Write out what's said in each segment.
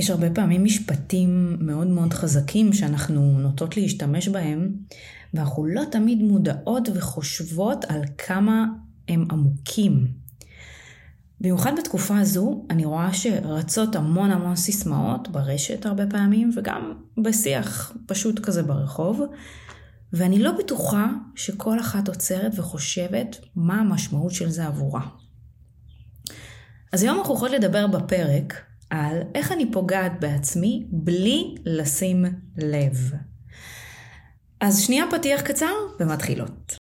יש הרבה פעמים משפטים מאוד מאוד חזקים שאנחנו נוטות להשתמש בהם, ואנחנו לא תמיד מודעות וחושבות על כמה הם עמוקים. במיוחד בתקופה הזו, אני רואה שרצות המון המון סיסמאות ברשת הרבה פעמים, וגם בשיח פשוט כזה ברחוב, ואני לא בטוחה שכל אחת עוצרת וחושבת מה המשמעות של זה עבורה. אז היום אנחנו יכולות לדבר בפרק על איך אני פוגעת בעצמי בלי לשים לב. אז שנייה פתיח קצר ומתחילות.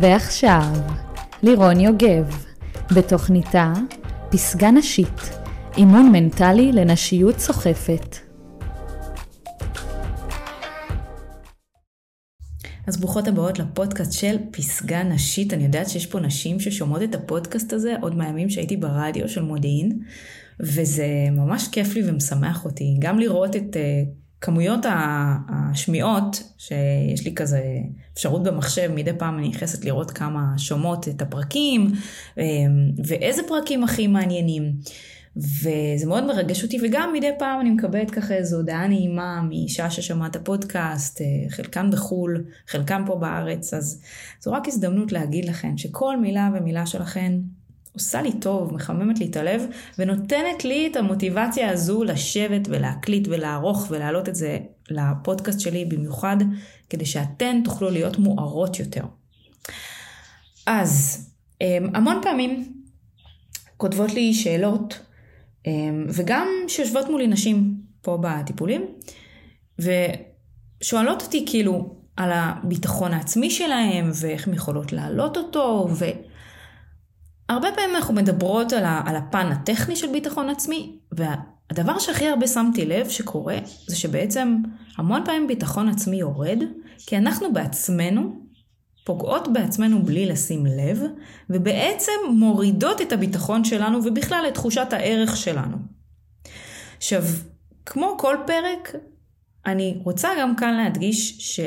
ועכשיו, לירון יוגב, בתוכניתה פסגה נשית, אימון מנטלי לנשיות סוחפת. אז ברוכות הבאות לפודקאסט של פסגה נשית. אני יודעת שיש פה נשים ששומעות את הפודקאסט הזה עוד מהימים שהייתי ברדיו של מודיעין, וזה ממש כיף לי ומשמח אותי. גם לראות את uh, כמויות השמיעות, שיש לי כזה אפשרות במחשב, מדי פעם אני נכנסת לראות כמה שומעות את הפרקים, אמ, ואיזה פרקים הכי מעניינים. וזה מאוד מרגש אותי, וגם מדי פעם אני מקבלת ככה איזו הודעה נעימה מאישה ששמעת פודקאסט, אה, חלקן בחו"ל, חלקן פה בארץ, אז זו רק הזדמנות להגיד לכן שכל מילה ומילה שלכן עושה לי טוב, מחממת לי את הלב, ונותנת לי את המוטיבציה הזו לשבת ולהקליט ולערוך ולהעלות את זה לפודקאסט שלי במיוחד, כדי שאתן תוכלו להיות מוארות יותר. אז אמ, המון פעמים כותבות לי שאלות, וגם שיושבות מולי נשים פה בטיפולים, ושואלות אותי כאילו על הביטחון העצמי שלהם, ואיך הן יכולות להעלות אותו, ו... הרבה פעמים אנחנו מדברות על, על הפן הטכני של ביטחון עצמי, והדבר שהכי הרבה שמתי לב שקורה, זה שבעצם המון פעמים ביטחון עצמי יורד, כי אנחנו בעצמנו פוגעות בעצמנו בלי לשים לב, ובעצם מורידות את הביטחון שלנו ובכלל את תחושת הערך שלנו. עכשיו, כמו כל פרק, אני רוצה גם כאן להדגיש ש...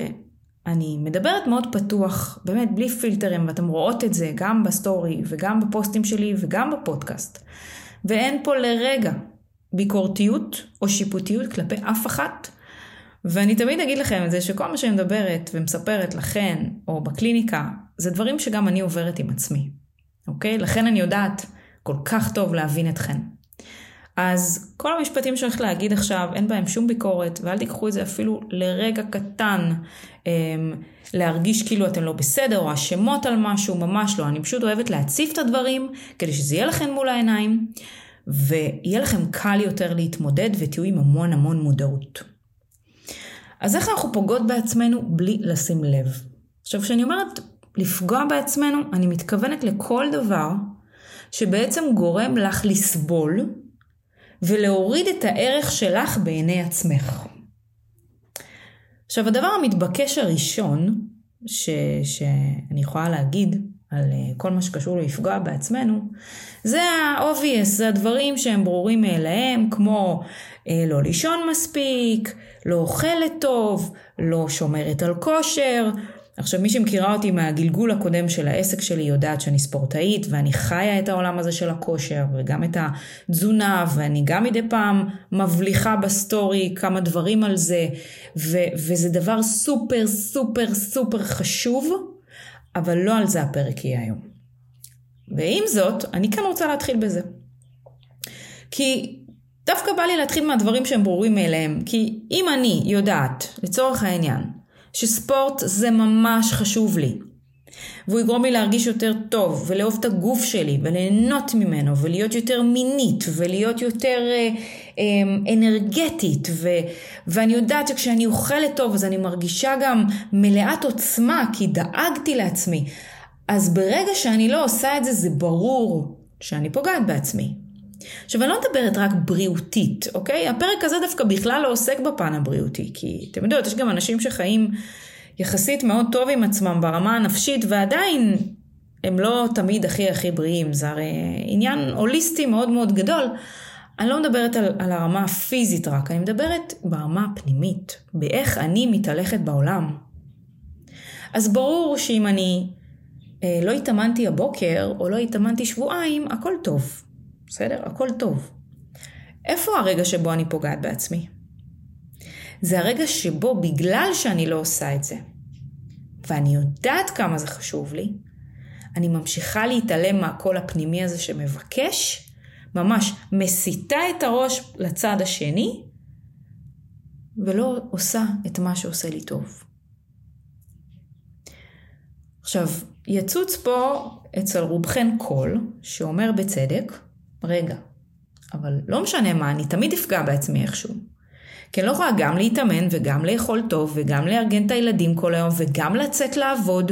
אני מדברת מאוד פתוח, באמת בלי פילטרים, ואתם רואות את זה גם בסטורי וגם בפוסטים שלי וגם בפודקאסט. ואין פה לרגע ביקורתיות או שיפוטיות כלפי אף אחת. ואני תמיד אגיד לכם את זה שכל מה שאני מדברת ומספרת לכן או בקליניקה, זה דברים שגם אני עוברת עם עצמי. אוקיי? לכן אני יודעת כל כך טוב להבין אתכן. אז כל המשפטים שאני הולכת להגיד עכשיו, אין בהם שום ביקורת, ואל תיקחו את זה אפילו לרגע קטן, אמ, להרגיש כאילו אתן לא בסדר, או אשמות על משהו, ממש לא. אני פשוט אוהבת להציף את הדברים, כדי שזה יהיה לכם מול העיניים, ויהיה לכם קל יותר להתמודד, ותהיו עם המון המון מודעות. אז איך אנחנו פוגעות בעצמנו בלי לשים לב? עכשיו, כשאני אומרת לפגוע בעצמנו, אני מתכוונת לכל דבר שבעצם גורם לך לסבול, ולהוריד את הערך שלך בעיני עצמך. עכשיו הדבר המתבקש הראשון ש, שאני יכולה להגיד על אה, כל מה שקשור לפגוע בעצמנו, זה ה-obvious, זה הדברים שהם ברורים מאליהם, כמו לא לישון מספיק, לא אוכלת טוב, לא שומרת על כושר, עכשיו, מי שמכירה אותי מהגלגול הקודם של העסק שלי יודעת שאני ספורטאית ואני חיה את העולם הזה של הכושר וגם את התזונה ואני גם מדי פעם מבליחה בסטורי כמה דברים על זה ו- וזה דבר סופר סופר סופר חשוב, אבל לא על זה הפרק יהיה היום. ועם זאת, אני כן רוצה להתחיל בזה. כי דווקא בא לי להתחיל מהדברים שהם ברורים מאליהם, כי אם אני יודעת, לצורך העניין, שספורט זה ממש חשוב לי. והוא יגרום לי להרגיש יותר טוב, ולאהוב את הגוף שלי, וליהנות ממנו, ולהיות יותר מינית, ולהיות יותר אה, אה, אנרגטית, ו, ואני יודעת שכשאני אוכלת טוב, אז אני מרגישה גם מלאת עוצמה, כי דאגתי לעצמי. אז ברגע שאני לא עושה את זה, זה ברור שאני פוגעת בעצמי. עכשיו, אני לא מדברת רק בריאותית, אוקיי? הפרק הזה דווקא בכלל לא עוסק בפן הבריאותי, כי אתם יודעות, יש גם אנשים שחיים יחסית מאוד טוב עם עצמם ברמה הנפשית, ועדיין הם לא תמיד הכי הכי בריאים, זה הרי עניין הוליסטי מאוד מאוד גדול, אני לא מדברת על, על הרמה הפיזית רק, אני מדברת ברמה הפנימית, באיך אני מתהלכת בעולם. אז ברור שאם אני אה, לא התאמנתי הבוקר, או לא התאמנתי שבועיים, הכל טוב. בסדר? הכל טוב. איפה הרגע שבו אני פוגעת בעצמי? זה הרגע שבו בגלל שאני לא עושה את זה, ואני יודעת כמה זה חשוב לי, אני ממשיכה להתעלם מהקול הפנימי הזה שמבקש, ממש מסיטה את הראש לצד השני, ולא עושה את מה שעושה לי טוב. עכשיו, יצוץ פה אצל רובכן קול, שאומר בצדק, רגע, אבל לא משנה מה, אני תמיד אפגע בעצמי איכשהו. כי אני לא יכולה גם להתאמן וגם לאכול טוב וגם לארגן את הילדים כל היום וגם לצאת לעבוד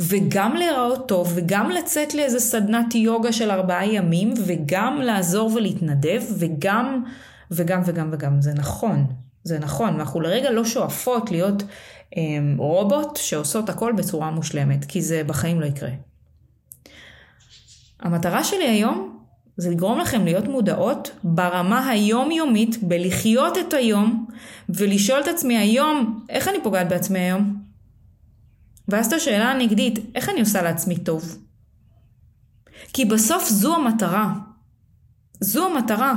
וגם להיראות טוב וגם לצאת לאיזה סדנת יוגה של ארבעה ימים וגם לעזור ולהתנדב וגם וגם וגם וגם. זה נכון, זה נכון. ואנחנו לרגע לא שואפות להיות אמ, רובוט שעושות הכל בצורה מושלמת, כי זה בחיים לא יקרה. המטרה שלי היום זה לגרום לכם להיות מודעות ברמה היומיומית, בלחיות את היום, ולשאול את עצמי היום, איך אני פוגעת בעצמי היום? ואז את השאלה הנגדית, איך אני עושה לעצמי טוב? כי בסוף זו המטרה. זו המטרה.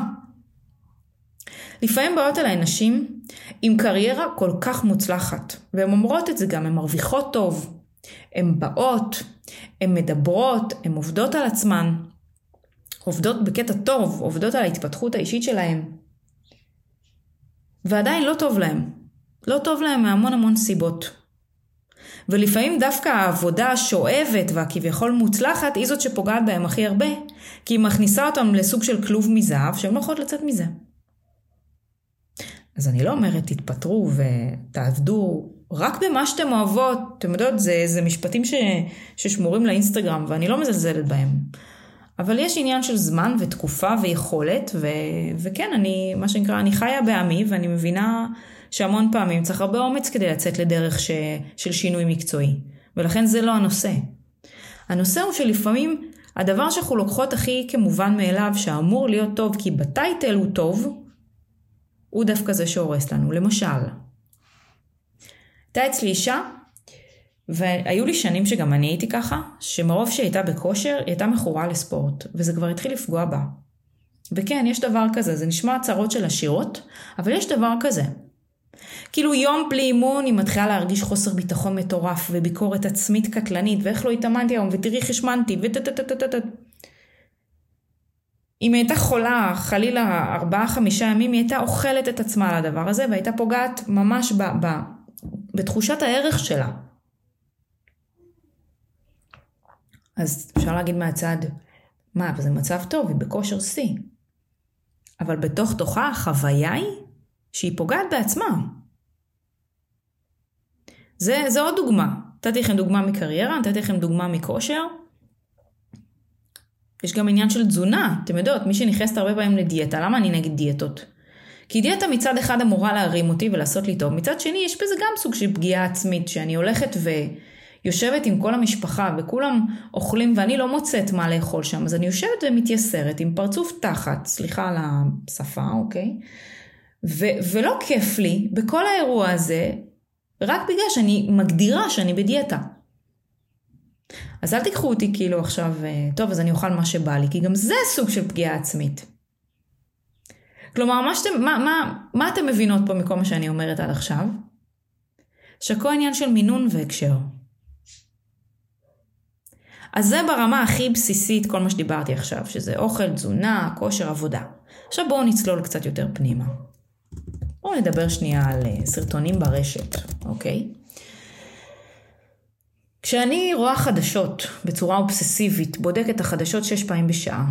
לפעמים באות אליי נשים עם קריירה כל כך מוצלחת, והן אומרות את זה גם, הן מרוויחות טוב. הן באות, הן מדברות, הן עובדות על עצמן, עובדות בקטע טוב, עובדות על ההתפתחות האישית שלהן. ועדיין לא טוב להן. לא טוב להן מהמון המון סיבות. ולפעמים דווקא העבודה השואבת והכביכול מוצלחת היא זאת שפוגעת בהם הכי הרבה, כי היא מכניסה אותם לסוג של כלוב מזהב שהן לא יכולות לצאת מזה. אז אני לא אומרת תתפטרו ותעבדו רק במה שאתם אוהבות, אתם יודעות, זה, זה משפטים ש, ששמורים לאינסטגרם ואני לא מזלזלת בהם. אבל יש עניין של זמן ותקופה ויכולת, ו, וכן, אני, מה שנקרא, אני חיה בעמי ואני מבינה שהמון פעמים צריך הרבה אומץ כדי לצאת לדרך ש, של שינוי מקצועי. ולכן זה לא הנושא. הנושא הוא שלפעמים הדבר שאנחנו לוקחות הכי כמובן מאליו, שאמור להיות טוב כי בטייטל הוא טוב, הוא דווקא זה שהורס לנו. למשל, הייתה אצלי אישה, והיו לי שנים שגם אני הייתי ככה, שמרוב שהיא הייתה בכושר, היא הייתה מכורה לספורט, וזה כבר התחיל לפגוע בה. וכן, יש דבר כזה, זה נשמע הצהרות של עשירות, אבל יש דבר כזה. כאילו יום בלי אימון היא מתחילה להרגיש חוסר ביטחון מטורף וביקורת עצמית קטלנית ואיך לא התאמנתי היום ותראי איך השמנתי וטטטטטט אם היא הייתה חולה חלילה ארבעה חמישה ימים היא הייתה אוכלת את עצמה על הדבר הזה והייתה פוגעת ממש ב, ב, בתחושת הערך שלה. אז אפשר להגיד מהצד, מה, אבל זה מצב טוב, היא בכושר שיא. אבל בתוך תוכה החוויה היא שהיא פוגעת בעצמה. זה, זה עוד דוגמה. נתתי לכם דוגמה מקריירה, נתתי לכם דוגמה מכושר. יש גם עניין של תזונה. אתם יודעות, מי שנכנסת הרבה פעמים לדיאטה, למה אני נגד דיאטות? כי דיאטה מצד אחד אמורה להרים אותי ולעשות לי טוב, מצד שני יש בזה גם סוג של פגיעה עצמית, שאני הולכת ויושבת עם כל המשפחה וכולם אוכלים ואני לא מוצאת מה לאכול שם, אז אני יושבת ומתייסרת עם פרצוף תחת, סליחה על השפה, אוקיי? ו- ולא כיף לי בכל האירוע הזה, רק בגלל שאני מגדירה שאני בדיאטה. אז אל תיקחו אותי כאילו עכשיו, אה, טוב, אז אני אוכל מה שבא לי, כי גם זה סוג של פגיעה עצמית. כלומר, מה, שאתם, מה, מה, מה אתם מבינות פה מכל מה שאני אומרת עד עכשיו? שהכל עניין של מינון והקשר. אז זה ברמה הכי בסיסית כל מה שדיברתי עכשיו, שזה אוכל, תזונה, כושר, עבודה. עכשיו בואו נצלול קצת יותר פנימה. בואו נדבר שנייה על אה, סרטונים ברשת, אוקיי? כשאני רואה חדשות בצורה אובססיבית, בודקת את החדשות שש פעמים בשעה,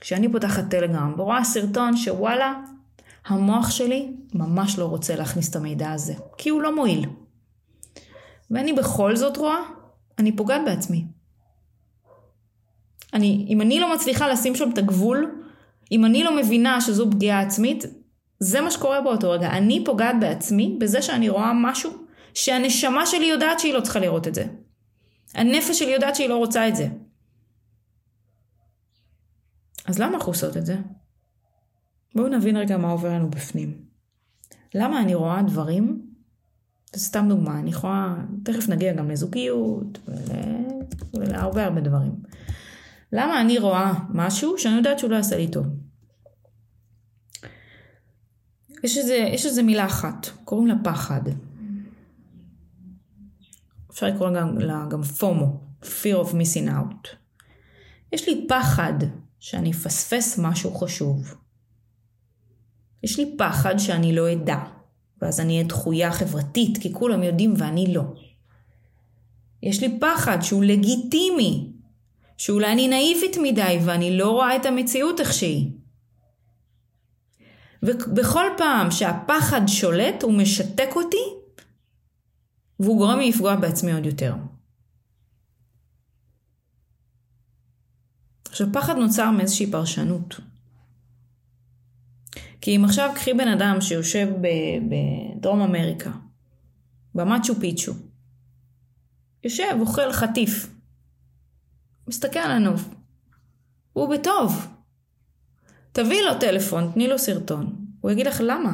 כשאני פותחת טלגרם ורואה סרטון שוואלה, המוח שלי ממש לא רוצה להכניס את המידע הזה, כי הוא לא מועיל. ואני בכל זאת רואה, אני פוגעת בעצמי. אני, אם אני לא מצליחה לשים שם את הגבול, אם אני לא מבינה שזו פגיעה עצמית, זה מה שקורה באותו רגע. אני פוגעת בעצמי בזה שאני רואה משהו שהנשמה שלי יודעת שהיא לא צריכה לראות את זה. הנפש שלי יודעת שהיא לא רוצה את זה. אז למה אנחנו עושות את זה? בואו נבין רגע מה עובר לנו בפנים. למה אני רואה דברים, זה סתם דוגמה, אני יכולה, תכף נגיע גם לזוגיות ולהרבה הרבה דברים. למה אני רואה משהו שאני יודעת שהוא לא יעשה לי טוב? יש איזה, יש איזה מילה אחת, קוראים לה פחד. אפשר לקרוא לה גם פומו, fear of missing out. יש לי פחד שאני אפספס משהו חשוב. יש לי פחד שאני לא אדע, ואז אני אהיה דחויה חברתית, כי כולם יודעים ואני לא. יש לי פחד שהוא לגיטימי, שאולי אני נאיבית מדי ואני לא רואה את המציאות איך שהיא. ובכל פעם שהפחד שולט הוא משתק אותי והוא גורם לי לפגוע בעצמי עוד יותר. עכשיו פחד נוצר מאיזושהי פרשנות. כי אם עכשיו קחי בן אדם שיושב בדרום אמריקה, במצ'ו פיצ'ו, יושב, אוכל חטיף, מסתכל על הנוף, הוא בטוב. תביאי לו טלפון, תני לו סרטון, הוא יגיד לך למה?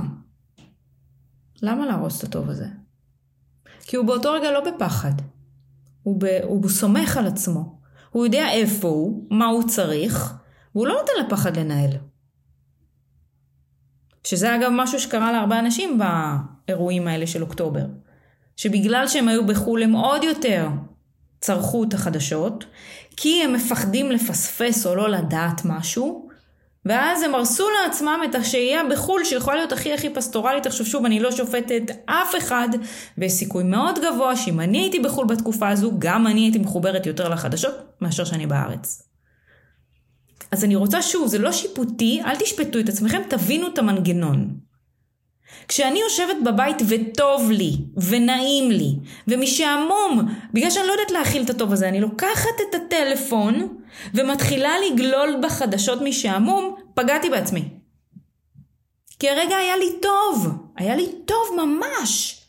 למה להרוס את הטוב הזה? כי הוא באותו רגע לא בפחד, הוא, ב, הוא סומך על עצמו, הוא יודע איפה הוא, מה הוא צריך, והוא לא נותן לפחד לנהל. שזה אגב משהו שקרה להרבה אנשים באירועים האלה של אוקטובר. שבגלל שהם היו בחו"ל הם עוד יותר צרכו את החדשות, כי הם מפחדים לפספס או לא לדעת משהו, ואז הם הרסו לעצמם את השהייה בחו"ל שיכולה להיות הכי הכי פסטורלית. עכשיו שוב, אני לא שופטת אף אחד, ויש סיכוי מאוד גבוה שאם אני הייתי בחו"ל בתקופה הזו, גם אני הייתי מחוברת יותר לחדשות מאשר שאני בארץ. אז אני רוצה שוב, זה לא שיפוטי, אל תשפטו את עצמכם, תבינו את המנגנון. כשאני יושבת בבית וטוב לי, ונעים לי, ומשעמום, בגלל שאני לא יודעת להכיל את הטוב הזה, אני לוקחת את הטלפון ומתחילה לגלול בחדשות משעמום, פגעתי בעצמי. כי הרגע היה לי טוב, היה לי טוב ממש.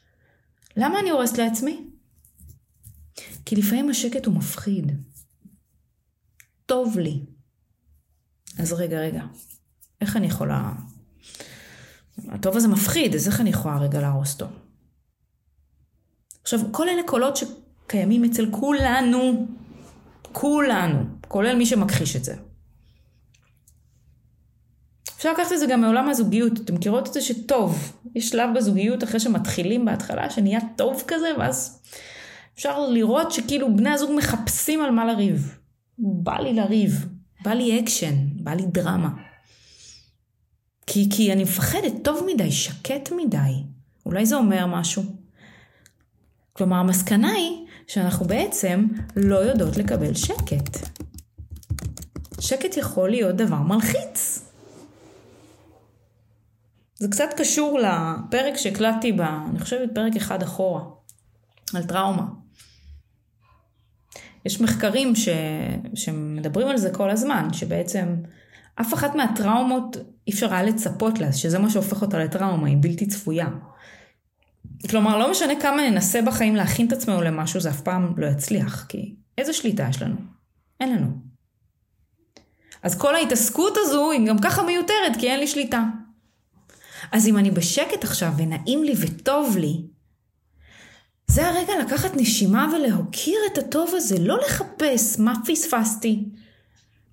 למה אני הורסת לעצמי? כי לפעמים השקט הוא מפחיד. טוב לי. אז רגע, רגע, איך אני יכולה... הטוב הזה מפחיד, אז איך אני יכולה רגע להרוס אותו? עכשיו, כל אלה קולות שקיימים אצל כולנו, כולנו, כולל מי שמכחיש את זה. אפשר לקחת את זה גם מעולם הזוגיות, אתם מכירות את זה שטוב, יש שלב בזוגיות אחרי שמתחילים בהתחלה שנהיה טוב כזה, ואז אפשר לראות שכאילו בני הזוג מחפשים על מה לריב. בא לי לריב, בא לי אקשן, בא לי דרמה. כי, כי אני מפחדת טוב מדי, שקט מדי. אולי זה אומר משהו. כלומר, המסקנה היא שאנחנו בעצם לא יודעות לקבל שקט. שקט יכול להיות דבר מלחיץ. זה קצת קשור לפרק שהקלטתי ב... אני חושבת פרק אחד אחורה, על טראומה. יש מחקרים ש... שמדברים על זה כל הזמן, שבעצם אף אחת מהטראומות אי אפשר היה לצפות לה, שזה מה שהופך אותה לטראומה, היא בלתי צפויה. כלומר, לא משנה כמה ננסה בחיים להכין את עצמנו למשהו, זה אף פעם לא יצליח, כי איזה שליטה יש לנו? אין לנו. אז כל ההתעסקות הזו היא גם ככה מיותרת, כי אין לי שליטה. אז אם אני בשקט עכשיו ונעים לי וטוב לי, זה הרגע לקחת נשימה ולהוקיר את הטוב הזה, לא לחפש מה פספסתי.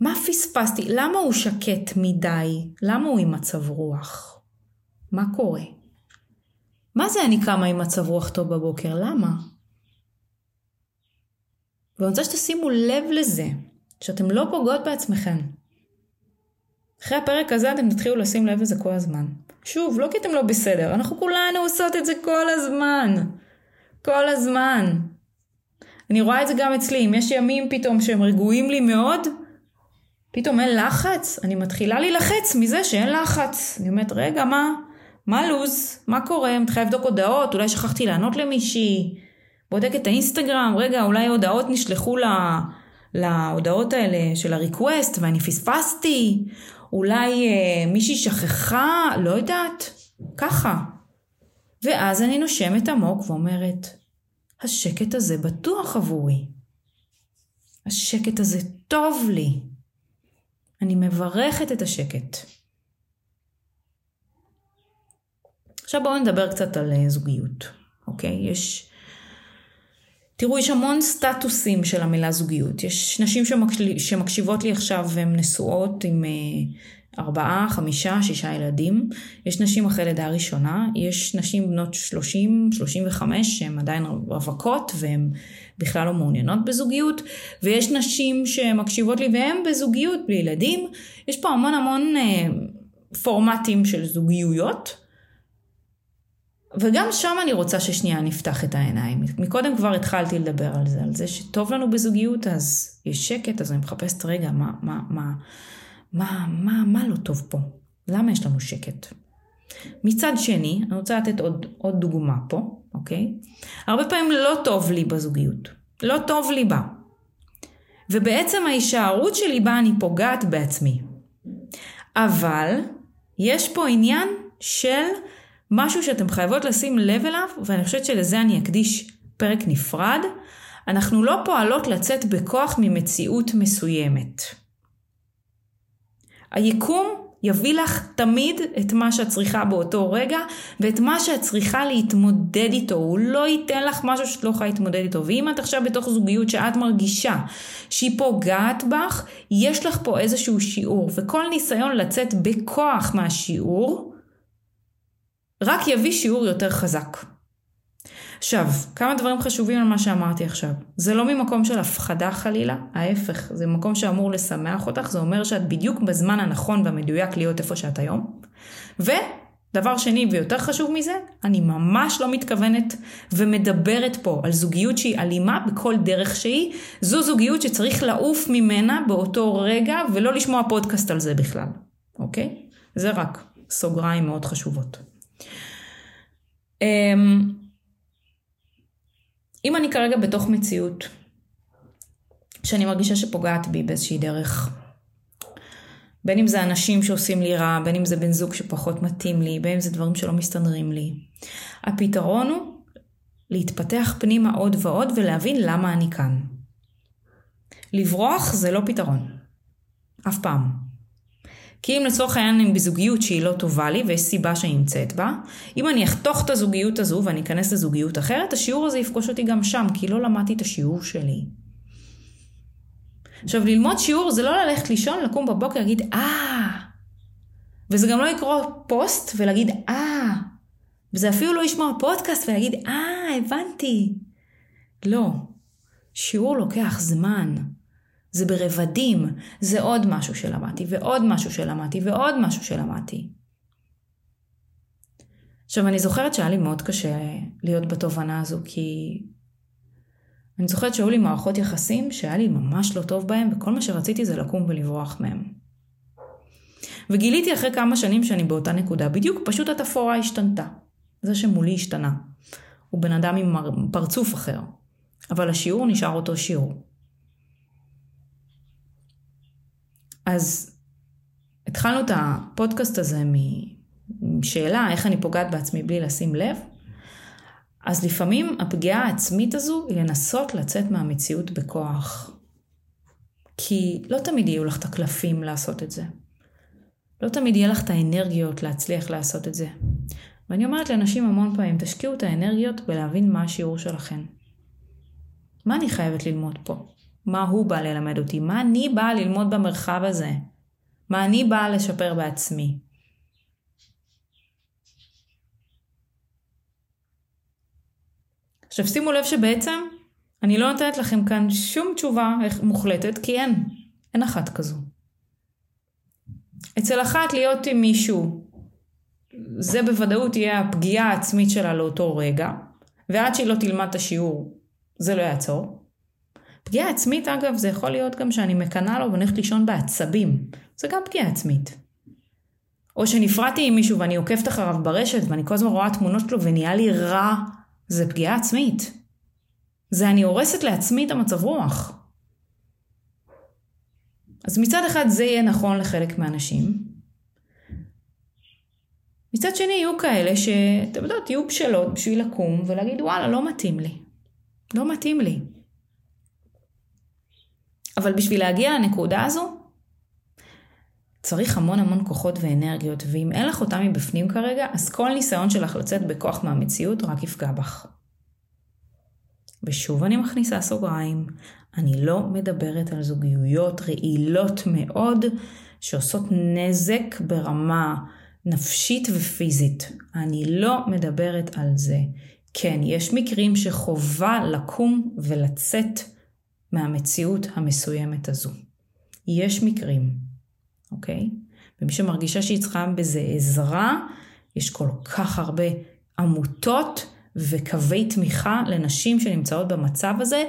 מה פספסתי? למה הוא שקט מדי? למה הוא עם מצב רוח? מה קורה? מה זה אני קמה עם מצב רוח טוב בבוקר? למה? ואני רוצה שתשימו לב לזה, שאתם לא פוגעות בעצמכם. אחרי הפרק הזה אתם תתחילו לשים לב לזה כל הזמן. שוב, לא כי אתם לא בסדר, אנחנו כולנו עושות את זה כל הזמן. כל הזמן. אני רואה את זה גם אצלי, אם יש ימים פתאום שהם רגועים לי מאוד, פתאום אין לחץ, אני מתחילה להילחץ מזה שאין לחץ. אני אומרת, רגע, מה? מה לו"ז? מה קורה? מתחילה לבדוק הודעות, אולי שכחתי לענות למישהי. בודק את האינסטגרם, רגע, אולי הודעות נשלחו לה, להודעות האלה של הריקווסט ואני פספסתי. אולי אה, מישהי שכחה, לא יודעת. ככה. ואז אני נושמת עמוק ואומרת, השקט הזה בטוח עבורי. השקט הזה טוב לי. אני מברכת את השקט. עכשיו בואו נדבר קצת על אה, זוגיות, אוקיי? יש... תראו, יש המון סטטוסים של המילה זוגיות. יש נשים שמקש... שמקשיבות לי עכשיו והן נשואות עם אה, ארבעה, חמישה, שישה ילדים. יש נשים אחרי לידה ראשונה, יש נשים בנות 30, 35 שהן עדיין רווקות והן בכלל לא מעוניינות בזוגיות, ויש נשים שמקשיבות לי והן בזוגיות בלי. יש פה המון המון אה, פורמטים של זוגיות. וגם שם אני רוצה ששנייה נפתח את העיניים. מקודם כבר התחלתי לדבר על זה, על זה שטוב לנו בזוגיות, אז יש שקט, אז אני מחפשת רגע, מה, מה, מה, מה, מה, מה לא טוב פה? למה יש לנו שקט? מצד שני, אני רוצה לתת עוד, עוד דוגמה פה, אוקיי? הרבה פעמים לא טוב לי בזוגיות. לא טוב לי בה. ובעצם ההישארות שלי בה אני פוגעת בעצמי. אבל יש פה עניין של משהו שאתם חייבות לשים לב אליו, ואני חושבת שלזה אני אקדיש פרק נפרד. אנחנו לא פועלות לצאת בכוח ממציאות מסוימת. היקום יביא לך תמיד את מה שאת צריכה באותו רגע ואת מה שאת צריכה להתמודד איתו. הוא לא ייתן לך משהו שאת לא יכולה להתמודד איתו. ואם את עכשיו בתוך זוגיות שאת מרגישה שהיא פוגעת בך, יש לך פה איזשהו שיעור. וכל ניסיון לצאת בכוח מהשיעור, רק יביא שיעור יותר חזק. עכשיו, כמה דברים חשובים על מה שאמרתי עכשיו. זה לא ממקום של הפחדה חלילה, ההפך, זה מקום שאמור לשמח אותך, זה אומר שאת בדיוק בזמן הנכון והמדויק להיות איפה שאת היום. ודבר שני ויותר חשוב מזה, אני ממש לא מתכוונת ומדברת פה על זוגיות שהיא אלימה בכל דרך שהיא. זו זוגיות שצריך לעוף ממנה באותו רגע ולא לשמוע פודקאסט על זה בכלל, אוקיי? זה רק סוגריים מאוד חשובות. אמ, אם אני כרגע בתוך מציאות שאני מרגישה שפוגעת בי באיזושהי דרך, בין אם זה אנשים שעושים לי רע, בין אם זה בן זוג שפחות מתאים לי, בין אם זה דברים שלא מסתדרים לי, הפתרון הוא להתפתח פנימה עוד ועוד ולהבין למה אני כאן. לברוח זה לא פתרון. אף פעם. כי אם לצורך העניין אני בזוגיות שהיא לא טובה לי ויש סיבה שאני נמצאת בה, אם אני אחתוך את הזוגיות הזו ואני אכנס לזוגיות אחרת, השיעור הזה יפגוש אותי גם שם, כי לא למדתי את השיעור שלי. עכשיו, ללמוד שיעור זה לא ללכת לישון, לקום בבוקר, להגיד, אה, וזה גם לא לקרוא פוסט ולהגיד, אה, וזה אפילו לא לשמוע פודקאסט ולהגיד, אה, הבנתי. לא. שיעור לוקח זמן. זה ברבדים, זה עוד משהו שלמדתי, ועוד משהו שלמדתי, ועוד משהו שלמדתי. עכשיו, אני זוכרת שהיה לי מאוד קשה להיות בתובנה הזו, כי אני זוכרת שהיו לי מערכות יחסים שהיה לי ממש לא טוב בהם, וכל מה שרציתי זה לקום ולברוח מהם. וגיליתי אחרי כמה שנים שאני באותה נקודה, בדיוק פשוט התפאורה השתנתה. זה שמולי השתנה. הוא בן אדם עם פרצוף אחר, אבל השיעור נשאר אותו שיעור. אז התחלנו את הפודקאסט הזה משאלה איך אני פוגעת בעצמי בלי לשים לב. אז לפעמים הפגיעה העצמית הזו היא לנסות לצאת מהמציאות בכוח. כי לא תמיד יהיו לך את הקלפים לעשות את זה. לא תמיד יהיה לך את האנרגיות להצליח לעשות את זה. ואני אומרת לאנשים המון פעמים, תשקיעו את האנרגיות בלהבין מה השיעור שלכם. מה אני חייבת ללמוד פה? מה הוא בא ללמד אותי, מה אני באה ללמוד במרחב הזה, מה אני באה לשפר בעצמי. עכשיו שימו לב שבעצם אני לא נותנת לכם כאן שום תשובה מוחלטת, כי אין, אין אחת כזו. אצל אחת להיות עם מישהו, זה בוודאות תהיה הפגיעה העצמית שלה לאותו רגע, ועד שהיא לא תלמד את השיעור, זה לא יעצור. פגיעה עצמית אגב זה יכול להיות גם שאני מקנאה לו ואני הולכת לישון בעצבים. זה גם פגיעה עצמית. או שנפרדתי עם מישהו ואני עוקבת אחריו ברשת ואני כל הזמן רואה תמונות שלו ונהיה לי רע, זה פגיעה עצמית. זה אני הורסת לעצמי את המצב רוח. אז מצד אחד זה יהיה נכון לחלק מהאנשים. מצד שני יהיו כאלה שאתם יודעות, יהיו בשלות בשביל לקום ולהגיד וואלה לא מתאים לי. לא מתאים לי. אבל בשביל להגיע לנקודה הזו, צריך המון המון כוחות ואנרגיות, ואם אין לך אותם מבפנים כרגע, אז כל ניסיון שלך לצאת בכוח מהמציאות רק יפגע בך. ושוב אני מכניסה סוגריים, אני לא מדברת על זוגיות רעילות מאוד, שעושות נזק ברמה נפשית ופיזית. אני לא מדברת על זה. כן, יש מקרים שחובה לקום ולצאת מהמציאות המסוימת הזו. יש מקרים, אוקיי? ומי שמרגישה שהיא צריכה בזה עזרה, יש כל כך הרבה עמותות וקווי תמיכה לנשים שנמצאות במצב הזה.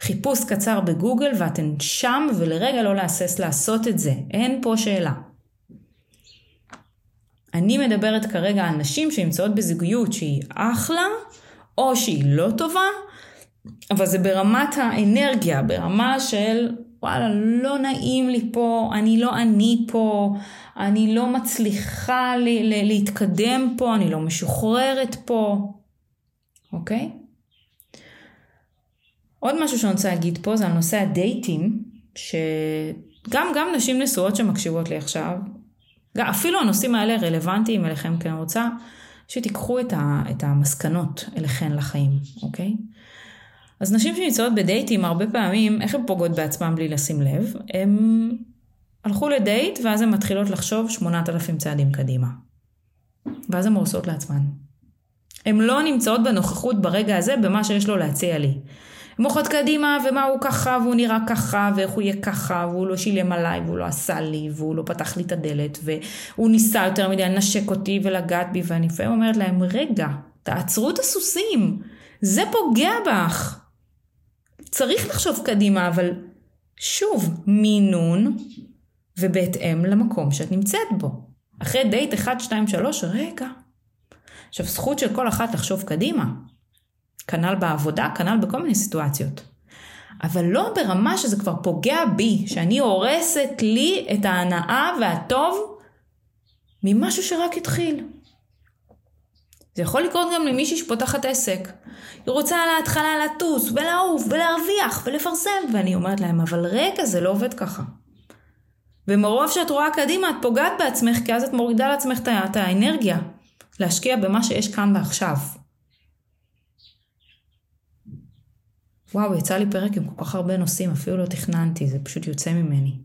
חיפוש קצר בגוגל ואתן שם ולרגע לא להסס לעשות את זה. אין פה שאלה. אני מדברת כרגע על נשים שנמצאות בזוגיות שהיא אחלה, או שהיא לא טובה, אבל זה ברמת האנרגיה, ברמה של וואלה, לא נעים לי פה, אני לא אני פה, אני לא מצליחה לי, ל- להתקדם פה, אני לא משוחררת פה, אוקיי? עוד משהו שאני רוצה להגיד פה זה על נושא הדייטים, שגם גם נשים נשואות שמקשיבות לי עכשיו, אפילו הנושאים האלה רלוונטיים אליכם, כי אני רוצה שתיקחו את, ה, את המסקנות אליכן לחיים, אוקיי? אז נשים שנמצאות בדייטים הרבה פעמים, איך הן פוגעות בעצמן בלי לשים לב? הן הלכו לדייט ואז הן מתחילות לחשוב 8,000 צעדים קדימה. ואז הן הורסות לעצמן. הן לא נמצאות בנוכחות ברגע הזה במה שיש לו להציע לי. הן הולכות קדימה ומה הוא ככה והוא נראה ככה ואיך הוא יהיה ככה והוא לא שילם עליי והוא לא עשה לי והוא לא פתח לי את הדלת והוא ניסה יותר מדי לנשק אותי ולגעת בי ואני לפעמים אומרת להם רגע תעצרו את הסוסים זה פוגע בך צריך לחשוב קדימה, אבל שוב, מינון ובהתאם למקום שאת נמצאת בו. אחרי דייט 1, 2, 3, רגע. עכשיו, זכות של כל אחת לחשוב קדימה. כנ"ל בעבודה, כנ"ל בכל מיני סיטואציות. אבל לא ברמה שזה כבר פוגע בי, שאני הורסת לי את ההנאה והטוב ממשהו שרק התחיל. זה יכול לקרות גם למישהי שפותחת עסק. היא רוצה להתחלה לטוס ולעוף ולהרוויח ולפרסם, ואני אומרת להם, אבל רגע, זה לא עובד ככה. ומרוב שאת רואה קדימה, את פוגעת בעצמך, כי אז את מורידה לעצמך את האנרגיה להשקיע במה שיש כאן ועכשיו. וואו, יצא לי פרק עם כל כך הרבה נושאים, אפילו לא תכננתי, זה פשוט יוצא ממני.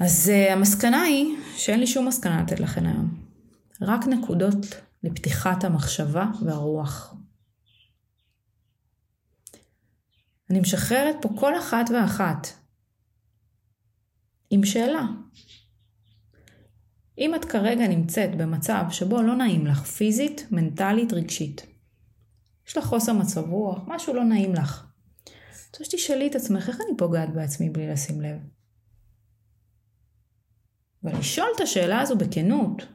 אז uh, המסקנה היא שאין לי שום מסקנה לתת לכם היום. רק נקודות לפתיחת המחשבה והרוח. אני משחררת פה כל אחת ואחת עם שאלה. אם את כרגע נמצאת במצב שבו לא נעים לך פיזית, מנטלית, רגשית, יש לך חוסר מצב רוח, משהו לא נעים לך, רוצה שתשאלי את עצמך איך אני פוגעת בעצמי בלי לשים לב. ולשאול את השאלה הזו בכנות.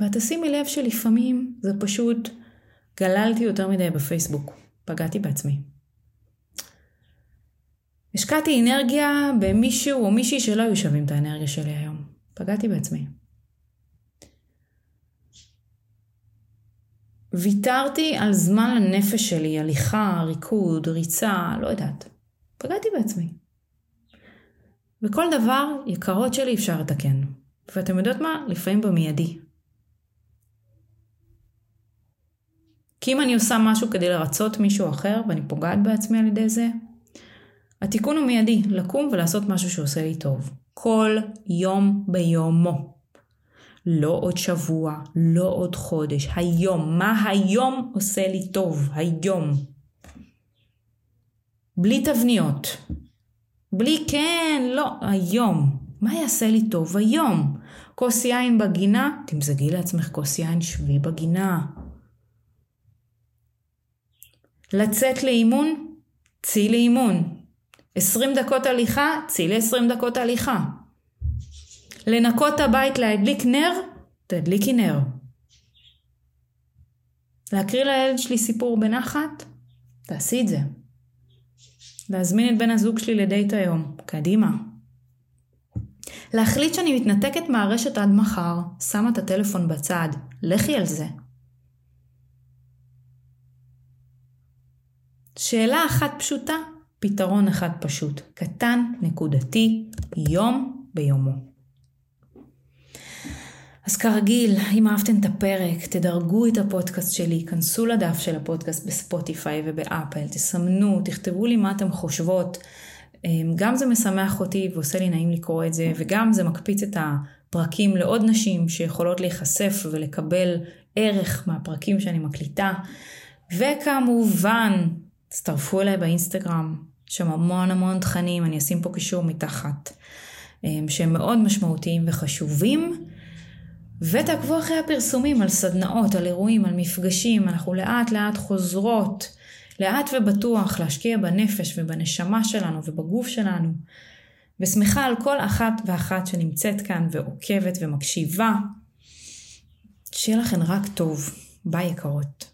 ותשימי לב שלפעמים זה פשוט גללתי יותר מדי בפייסבוק, פגעתי בעצמי. השקעתי אנרגיה במישהו או מישהי שלא היו שווים את האנרגיה שלי היום. פגעתי בעצמי. ויתרתי על זמן לנפש שלי, הליכה, ריקוד, ריצה, לא יודעת. פגעתי בעצמי. וכל דבר, יקרות שלי, אפשר לתקן. ואתם יודעות מה? לפעמים במיידי. כי אם אני עושה משהו כדי לרצות מישהו אחר ואני פוגעת בעצמי על ידי זה, התיקון הוא מיידי, לקום ולעשות משהו שעושה לי טוב. כל יום ביומו. לא עוד שבוע, לא עוד חודש, היום. מה היום עושה לי טוב? היום. בלי תבניות. בלי כן, לא, היום. מה יעשה לי טוב היום? כוס יין בגינה? תמזגי לעצמך כוס יין, שבי בגינה. לצאת לאימון? צאי לאימון. 20 דקות הליכה? צאי ל-20 דקות הליכה. לנקות את הבית, להדליק נר? תדליקי נר. להקריא לילד שלי סיפור בנחת? תעשי את זה. להזמין את בן הזוג שלי לדייט היום. קדימה. להחליט שאני מתנתקת מהרשת עד מחר, שמה את הטלפון בצד. לכי על זה. שאלה אחת פשוטה, פתרון אחד פשוט, קטן, נקודתי, יום ביומו. אז כרגיל, אם אהבתם את הפרק, תדרגו את הפודקאסט שלי, כנסו לדף של הפודקאסט בספוטיפיי ובאפל, תסמנו, תכתבו לי מה אתם חושבות. אמ, גם זה משמח אותי ועושה לי נעים לקרוא את זה, וגם זה מקפיץ את הפרקים לעוד נשים שיכולות להיחשף ולקבל ערך מהפרקים שאני מקליטה. וכמובן, תצטרפו אליי באינסטגרם, יש שם המון המון תכנים, אני אשים פה קישור מתחת, אמ, שהם מאוד משמעותיים וחשובים. ותעקבו אחרי הפרסומים על סדנאות, על אירועים, על מפגשים, אנחנו לאט לאט חוזרות, לאט ובטוח להשקיע בנפש ובנשמה שלנו ובגוף שלנו, ושמחה על כל אחת ואחת שנמצאת כאן ועוקבת ומקשיבה. שיהיה לכן רק טוב. ביי יקרות.